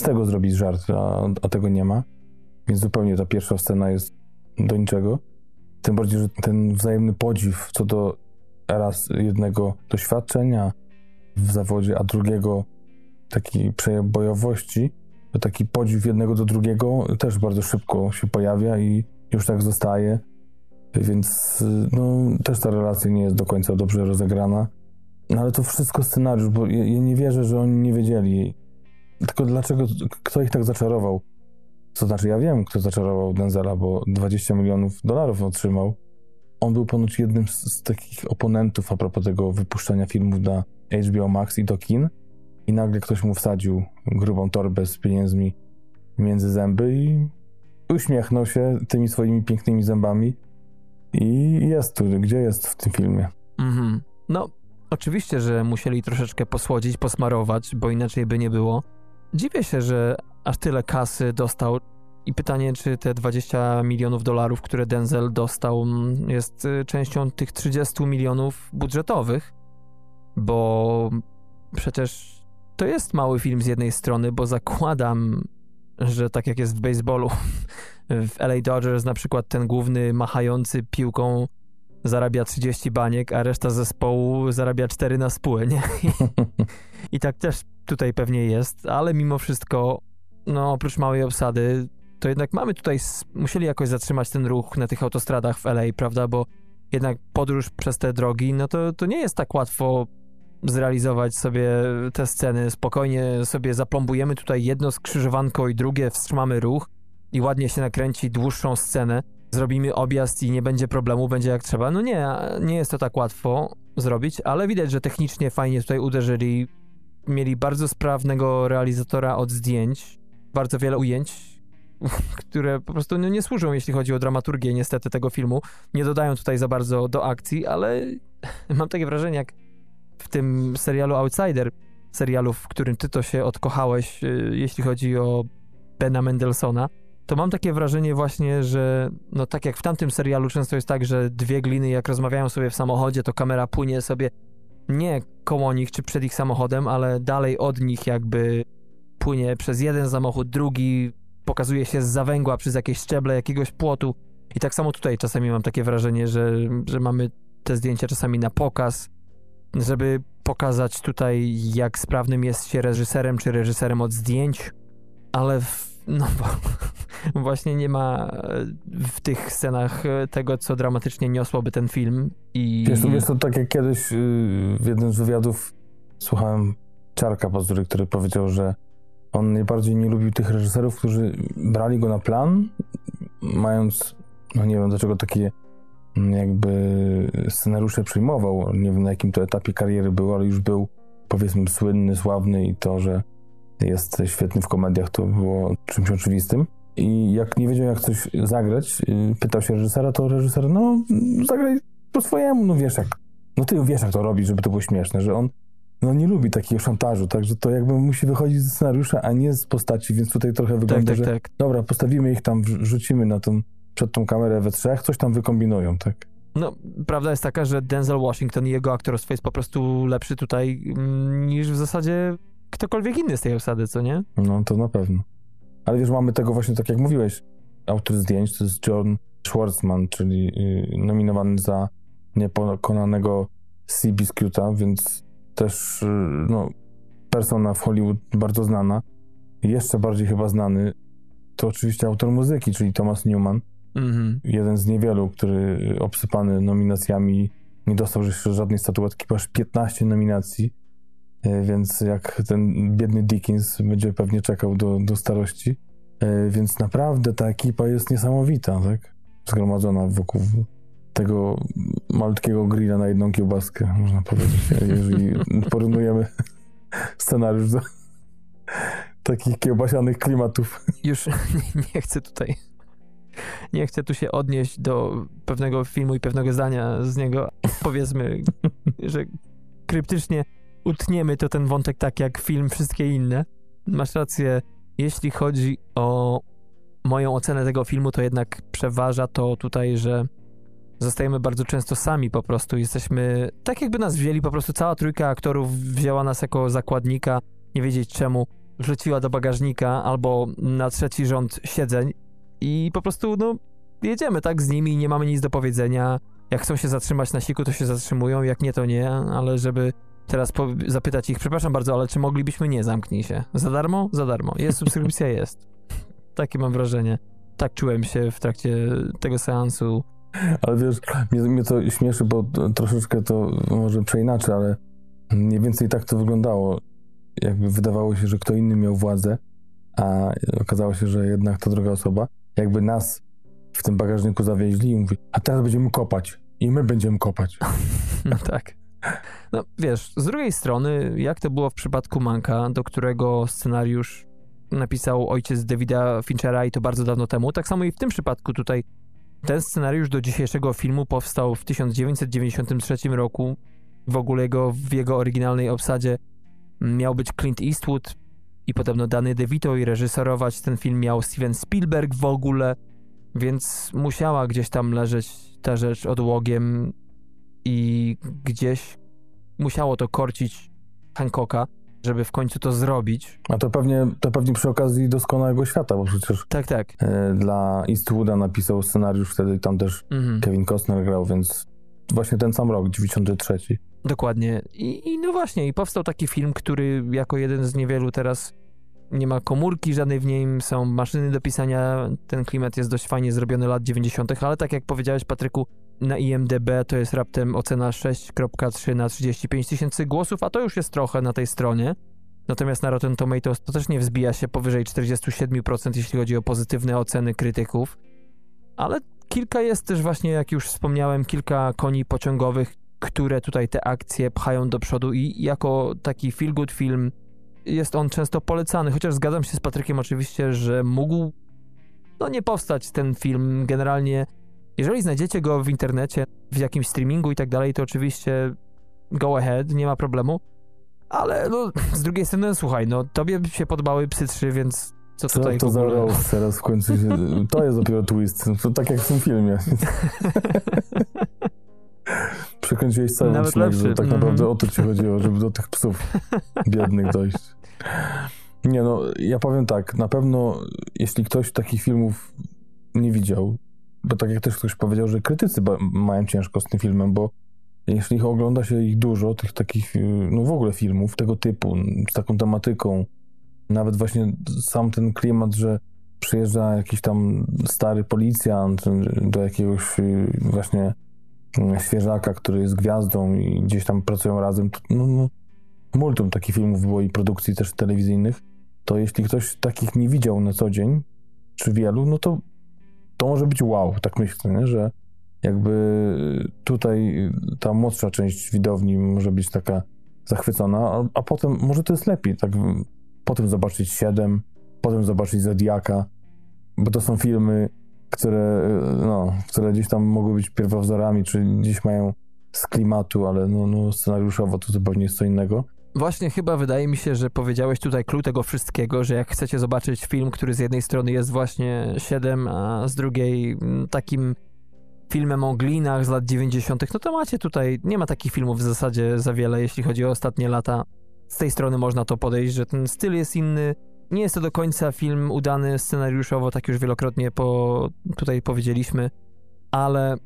z tego zrobić żart, a, a tego nie ma. Więc zupełnie ta pierwsza scena jest do niczego. Tym bardziej, że ten wzajemny podziw co do raz jednego doświadczenia w zawodzie, a drugiego takiej przebojowości, taki podziw jednego do drugiego też bardzo szybko się pojawia i już tak zostaje. Więc no, też ta relacja nie jest do końca dobrze rozegrana. No ale to wszystko scenariusz, bo ja, ja nie wierzę, że oni nie wiedzieli. Tylko dlaczego, kto ich tak zaczarował? To znaczy, ja wiem, kto zaczarował Denzela, bo 20 milionów dolarów otrzymał. On był ponoć jednym z, z takich oponentów a propos tego wypuszczenia filmów na HBO Max i do kin. I nagle ktoś mu wsadził grubą torbę z pieniędzmi między zęby i uśmiechnął się tymi swoimi pięknymi zębami. I jest tu, gdzie jest w tym filmie. Mhm. No, oczywiście, że musieli troszeczkę posłodzić, posmarować, bo inaczej by nie było. Dziwię się, że aż tyle kasy dostał. I pytanie, czy te 20 milionów dolarów, które Denzel dostał, mm, jest y, częścią tych 30 milionów budżetowych, bo przecież to jest mały film z jednej strony, bo zakładam, że tak jak jest w baseballu, w LA Dodgers na przykład ten główny machający piłką zarabia 30 baniek, a reszta zespołu zarabia 4 na spółę, nie? I tak też tutaj pewnie jest, ale mimo wszystko, no oprócz małej obsady, to jednak mamy tutaj, musieli jakoś zatrzymać ten ruch na tych autostradach w LA, prawda? Bo jednak podróż przez te drogi, no to, to nie jest tak łatwo zrealizować sobie te sceny. Spokojnie sobie zaplombujemy tutaj jedno skrzyżowanko i drugie, wstrzymamy ruch i ładnie się nakręci dłuższą scenę. Zrobimy objazd i nie będzie problemu, będzie jak trzeba. No nie, nie jest to tak łatwo zrobić, ale widać, że technicznie fajnie tutaj uderzyli. Mieli bardzo sprawnego realizatora od zdjęć, bardzo wiele ujęć, które po prostu no, nie służą, jeśli chodzi o dramaturgię niestety tego filmu. Nie dodają tutaj za bardzo do akcji, ale mam takie wrażenie, jak w tym serialu Outsider, serialu, w którym ty to się odkochałeś, y, jeśli chodzi o Bena Mendelsona, to mam takie wrażenie właśnie, że no tak jak w tamtym serialu często jest tak, że dwie gliny jak rozmawiają sobie w samochodzie, to kamera płynie sobie nie koło nich czy przed ich samochodem, ale dalej od nich jakby płynie przez jeden samochód, drugi pokazuje się z zawęgła przez jakieś szczeble jakiegoś płotu. I tak samo tutaj czasami mam takie wrażenie, że, że mamy te zdjęcia czasami na pokaz, żeby pokazać tutaj, jak sprawnym jest się reżyserem czy reżyserem od zdjęć, ale w, no bo właśnie nie ma w tych scenach tego, co dramatycznie niosłoby ten film. I... Wiesz, wiesz to tak jak kiedyś yy, w jednym z wywiadów słuchałem Czarka Pazury, który powiedział, że on najbardziej nie lubił tych reżyserów, którzy brali go na plan, mając, no nie wiem dlaczego takie jakby scenariusze przyjmował. Nie wiem na jakim to etapie kariery był, ale już był powiedzmy słynny, sławny i to, że jest świetny w komediach, to było czymś oczywistym. I jak nie wiedział, jak coś zagrać, y, pytał się reżysera, to reżyser, no zagraj po swojemu, no wiesz jak, no ty wiesz jak to robić, żeby to było śmieszne, że on no nie lubi takiego szantażu, także to jakby musi wychodzić ze scenariusza, a nie z postaci, więc tutaj trochę wygląda, tak, tak, że tak. dobra, postawimy ich tam, rzucimy na tą, przed tą kamerę we trzech, coś tam wykombinują, tak? No, prawda jest taka, że Denzel Washington i jego aktorstwo jest po prostu lepszy tutaj mm, niż w zasadzie ktokolwiek inny z tej osady, co nie? No, to na pewno. Ale wiesz, mamy tego właśnie, tak jak mówiłeś, autor zdjęć to jest John Schwartzman, czyli yy, nominowany za niepokonanego Seabiscuita, więc też, yy, no, persona w Hollywood bardzo znana. Jeszcze bardziej chyba znany to oczywiście autor muzyki, czyli Thomas Newman. Mhm. Jeden z niewielu, który obsypany nominacjami nie dostał jeszcze żadnej statuetki, bo aż 15 nominacji. E, Więc jak ten biedny Dickens będzie pewnie czekał do, do starości. E, Więc naprawdę ta ekipa jest niesamowita, tak? Zgromadzona wokół tego malutkiego grilla na jedną kiełbaskę, można powiedzieć. Jeżeli porównujemy scenariusz do takich kiełbasianych klimatów. Już nie, nie chcę tutaj. Nie chcę tu się odnieść do pewnego filmu i pewnego zdania z niego. Powiedzmy, że kryptycznie utniemy to ten wątek tak jak film, wszystkie inne. Masz rację, jeśli chodzi o moją ocenę tego filmu, to jednak przeważa to tutaj, że zostajemy bardzo często sami po prostu. Jesteśmy, tak jakby nas wzięli, po prostu cała trójka aktorów wzięła nas jako zakładnika, nie wiedzieć czemu, wrzuciła do bagażnika albo na trzeci rząd siedzeń i po prostu, no, jedziemy tak z nimi, nie mamy nic do powiedzenia. Jak chcą się zatrzymać na siku, to się zatrzymują, jak nie, to nie, ale żeby teraz zapytać ich, przepraszam bardzo, ale czy moglibyśmy nie, zamknij się. Za darmo? Za darmo. Jest subskrypcja? Jest. Takie mam wrażenie. Tak czułem się w trakcie tego seansu. Ale wiesz, mnie, mnie to śmieszy, bo troszeczkę to może przeinaczę, ale mniej więcej tak to wyglądało. Jakby wydawało się, że kto inny miał władzę, a okazało się, że jednak to druga osoba. Jakby nas w tym bagażniku zawieźli i mówi, a teraz będziemy kopać. I my będziemy kopać. No tak. No wiesz, z drugiej strony, jak to było w przypadku Manka, do którego scenariusz napisał ojciec Davida Finchera i to bardzo dawno temu, tak samo i w tym przypadku tutaj ten scenariusz do dzisiejszego filmu powstał w 1993 roku. W ogóle jego, w jego oryginalnej obsadzie miał być Clint Eastwood i podobno Danny DeVito i reżyserować ten film miał Steven Spielberg w ogóle, więc musiała gdzieś tam leżeć ta rzecz odłogiem i gdzieś musiało to korcić Hancocka, żeby w końcu to zrobić. A to pewnie, to pewnie przy okazji doskonałego świata, bo przecież Tak, tak. e, dla Eastwooda napisał scenariusz, wtedy tam też Mhm. Kevin Costner grał, więc właśnie ten sam rok, 93. Dokładnie. I, I no właśnie, i powstał taki film, który jako jeden z niewielu teraz nie ma komórki żadnej w nim, są maszyny do pisania, ten klimat jest dość fajnie zrobiony lat 90., ale tak jak powiedziałeś Patryku, na IMDB to jest raptem ocena 6.3 na 35 tysięcy głosów, a to już jest trochę na tej stronie. Natomiast na Rotten Tomatoes to też nie wzbija się powyżej 47%, jeśli chodzi o pozytywne oceny krytyków. Ale kilka jest też właśnie, jak już wspomniałem, kilka koni pociągowych, które tutaj te akcje pchają do przodu i jako taki feel good film jest on często polecany, chociaż zgadzam się z Patrykiem oczywiście, że mógł no nie powstać ten film generalnie. Jeżeli znajdziecie go w internecie, w jakimś streamingu i tak dalej, to oczywiście go ahead, nie ma problemu. Ale no, z drugiej strony, no, słuchaj, no tobie się podobały Psy 3, więc co Co tutaj to za roast teraz w końcu się... To jest dopiero twist. To tak jak w tym filmie. Przekręciłeś cały Nawet odcinek, że tak Mhm. naprawdę o to ci chodziło, żeby do tych psów biednych dojść. Nie no, ja powiem tak, na pewno jeśli ktoś takich filmów nie widział, bo tak jak też ktoś powiedział, że krytycy mają ciężko z tym filmem, bo jeśli ogląda się ich dużo, tych takich, no w ogóle filmów tego typu, z taką tematyką, nawet właśnie sam ten klimat, że przyjeżdża jakiś tam stary policjant do jakiegoś y, właśnie świeżaka, który jest gwiazdą i gdzieś tam pracują razem, no, no, multum takich filmów było i produkcji też telewizyjnych, to jeśli ktoś takich nie widział na co dzień, czy wielu, no to to może być wow, tak myślę, nie? że jakby tutaj ta młodsza część widowni może być taka zachwycona, a, a potem może to jest lepiej, tak potem zobaczyć Siedem, potem zobaczyć Zodiaka, bo to są filmy, które, no, które gdzieś tam mogły być pierwowzorami, czy gdzieś mają z klimatu, ale no, no scenariuszowo to zupełnie jest co innego. Właśnie chyba wydaje mi się, że powiedziałeś tutaj klucz tego wszystkiego, że jak chcecie zobaczyć film, który z jednej strony jest właśnie 7, a z drugiej takim filmem o glinach z lat 90., no to macie tutaj, nie ma takich filmów w zasadzie za wiele, jeśli chodzi o ostatnie lata. Z tej strony można to podejść, że ten styl jest inny. Nie jest to do końca film udany scenariuszowo, tak już wielokrotnie po, tutaj powiedzieliśmy, ale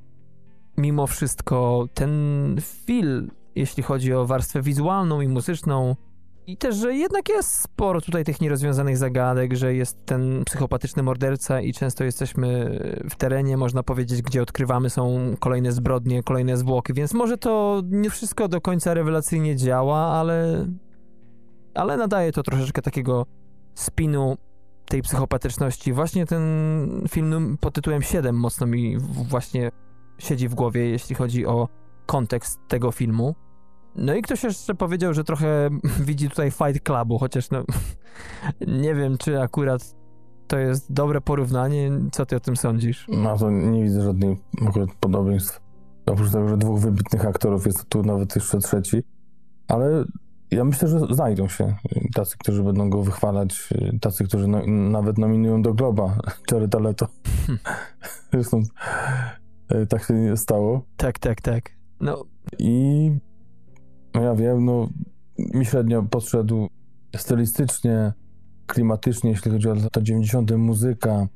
mimo wszystko ten film, jeśli chodzi o warstwę wizualną i muzyczną, I też, że jednak jest sporo tutaj tych nierozwiązanych zagadek, że jest ten psychopatyczny morderca i często jesteśmy w terenie, można powiedzieć, gdzie odkrywamy są kolejne zbrodnie, kolejne zwłoki, więc może to nie wszystko do końca rewelacyjnie działa, ale, ale nadaje to troszeczkę takiego spinu tej psychopatyczności. Właśnie ten film pod tytułem 7 mocno mi właśnie siedzi w głowie, jeśli chodzi o kontekst tego filmu. No i ktoś jeszcze powiedział, że trochę widzi tutaj Fight Clubu, chociaż no nie wiem, czy akurat to jest dobre porównanie. Co ty o tym sądzisz? No to nie widzę żadnych akurat podobieństw. Oprócz tego, że dwóch wybitnych aktorów jest tu nawet jeszcze trzeci. Ale ja myślę, że znajdą się tacy, którzy będą go wychwalać, tacy, którzy no, nawet nominują do Globa Jared Leto. Zresztą e, tak się nie stało. Tak, tak, tak. No. I no ja wiem, no mi średnio podszedł stylistycznie, klimatycznie, jeśli chodzi o lata 90. muzyka,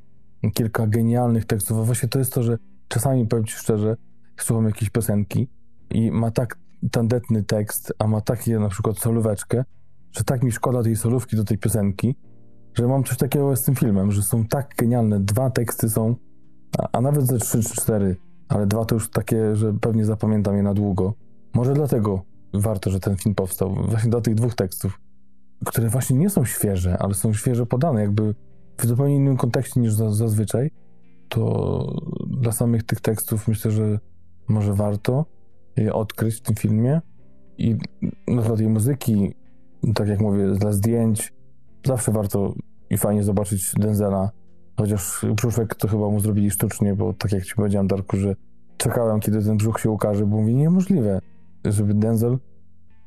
kilka genialnych tekstów. A właśnie to jest to, że czasami, powiem ci szczerze, słucham jakiejś piosenki i ma tak tandetny tekst, a ma takie na przykład solóweczkę, że tak mi szkoda tej solówki do tej piosenki, że mam coś takiego z tym filmem, że są tak genialne, dwa teksty są, a, a nawet ze trzy czy cztery, ale dwa to już takie, że pewnie zapamiętam je na długo. Może dlatego warto, że ten film powstał, właśnie dla tych dwóch tekstów, które właśnie nie są świeże, ale są świeżo podane, jakby w zupełnie innym kontekście niż zazwyczaj, to dla samych tych tekstów myślę, że może warto odkryć w tym filmie i no, dla tej muzyki, tak jak mówię, dla zdjęć, zawsze warto i fajnie zobaczyć Denzela, chociaż brzuszek to chyba mu zrobili sztucznie, bo tak jak ci powiedziałem, Darku, że czekałem, kiedy ten brzuch się ukaże, bo mówi, niemożliwe, żeby Denzel,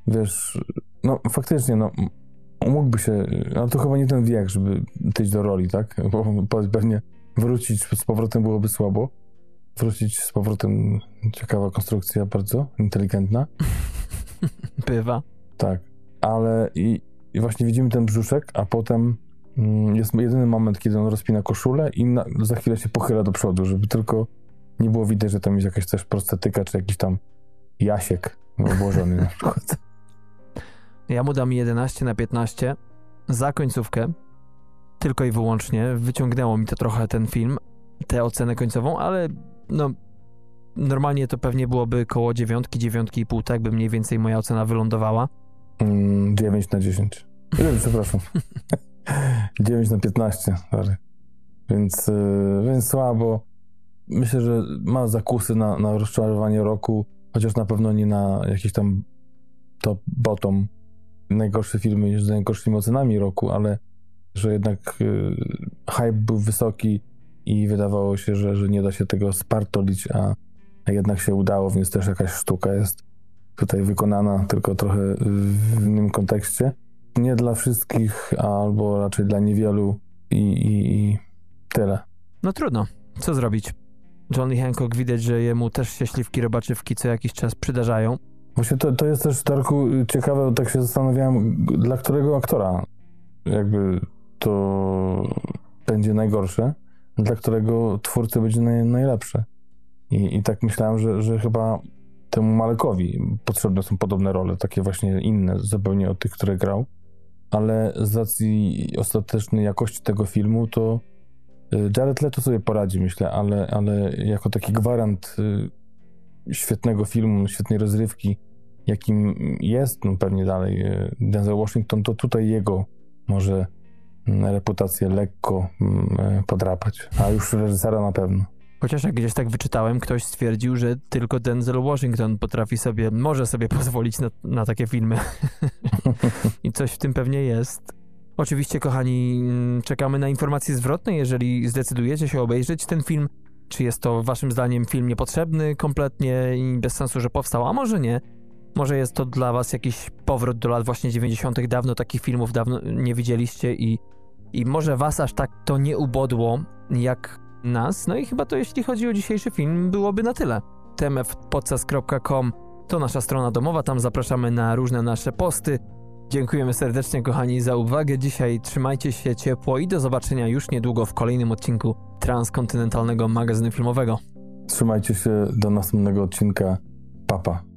wiesz, no faktycznie, no mógłby się, ale to chyba nie ten wiek, żeby tyć do roli, tak? Bo pewnie wrócić z powrotem byłoby słabo. Wrócić z powrotem, ciekawa konstrukcja, bardzo inteligentna. Bywa. Tak, ale i, i właśnie widzimy ten brzuszek, a potem mm, jest jedyny moment, kiedy on rozpina koszulę i na, za chwilę się pochyla do przodu, żeby tylko nie było widać, że tam jest jakaś też prostetyka, czy jakiś tam Jasiek obłożony na przykład. Ja mu dam 11 na 15 za końcówkę. Tylko i wyłącznie. Wyciągnęło mi to trochę ten film, tę ocenę końcową, ale no normalnie to pewnie byłoby koło dziewiątki, dziewiątki i pół, tak by mniej więcej moja ocena wylądowała. Mm, 9 na 10. Nie, przepraszam. 9 na 15, sorry. Więc, yy, więc słabo. Myślę, że ma zakusy na, na rozczarowanie roku chociaż na pewno nie na jakiś tam top bottom najgorsze filmy z najgorszymi ocenami roku, ale że jednak y, hype był wysoki i wydawało się, że, że nie da się tego spartolić, a, a jednak się udało, więc też jakaś sztuka jest tutaj wykonana, tylko trochę w innym kontekście. Nie dla wszystkich, albo raczej dla niewielu i, i, i tyle. No trudno. Co zrobić? Johnny Hancock widać, że jemu też się śliwki robaczywki co jakiś czas przydarzają. Właśnie to, to jest też, Darku, ciekawe, tak się zastanawiałem, dla którego aktora jakby to będzie najgorsze, dla którego twórcy będzie naj. I, I tak myślałem, że, że chyba temu Malekowi potrzebne są podobne role, takie właśnie inne zupełnie od tych, które grał, ale z racji ostatecznej jakości tego filmu, to Y, Jared Leto sobie poradzi, myślę, ale, ale jako taki gwarant y, świetnego filmu, świetnej rozrywki, jakim jest no pewnie dalej y, Denzel Washington, to tutaj jego może reputację lekko mm, podrapać, a już reżysera na pewno. Chociaż jak gdzieś tak wyczytałem, ktoś stwierdził, że tylko Denzel Washington potrafi sobie, może sobie pozwolić na, na takie filmy. I coś w tym pewnie jest. Oczywiście, kochani, mm, czekamy na informacje zwrotne, jeżeli zdecydujecie się obejrzeć ten film. Czy jest to waszym zdaniem film niepotrzebny kompletnie i bez sensu, że powstał, a może nie. Może jest to dla was jakiś powrót do lat właśnie 90. Dawno takich filmów dawno nie widzieliście i, i może was aż tak to nie ubodło jak nas. No i chyba to jeśli chodzi o dzisiejszy film byłoby na tyle. tmfpodcast.com to nasza strona domowa, tam zapraszamy na różne nasze posty, Dziękujemy serdecznie, kochani, za uwagę. Dzisiaj trzymajcie się ciepło i do zobaczenia już niedługo w kolejnym odcinku transkontynentalnego magazynu filmowego. Trzymajcie się do następnego odcinka. Papa.